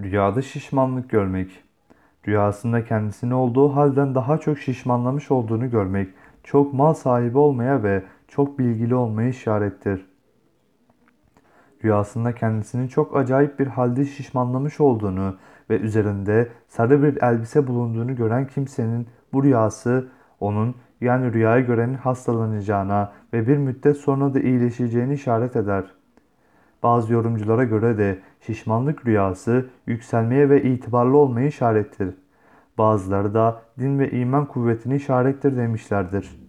Rüyada şişmanlık görmek. Rüyasında kendisini olduğu halden daha çok şişmanlamış olduğunu görmek, çok mal sahibi olmaya ve çok bilgili olmaya işarettir. Rüyasında kendisinin çok acayip bir halde şişmanlamış olduğunu ve üzerinde sarı bir elbise bulunduğunu gören kimsenin bu rüyası onun yani rüyayı görenin hastalanacağına ve bir müddet sonra da iyileşeceğini işaret eder. Bazı yorumculara göre de şişmanlık rüyası yükselmeye ve itibarlı olmayı işarettir. Bazıları da din ve iman kuvvetini işarettir demişlerdir.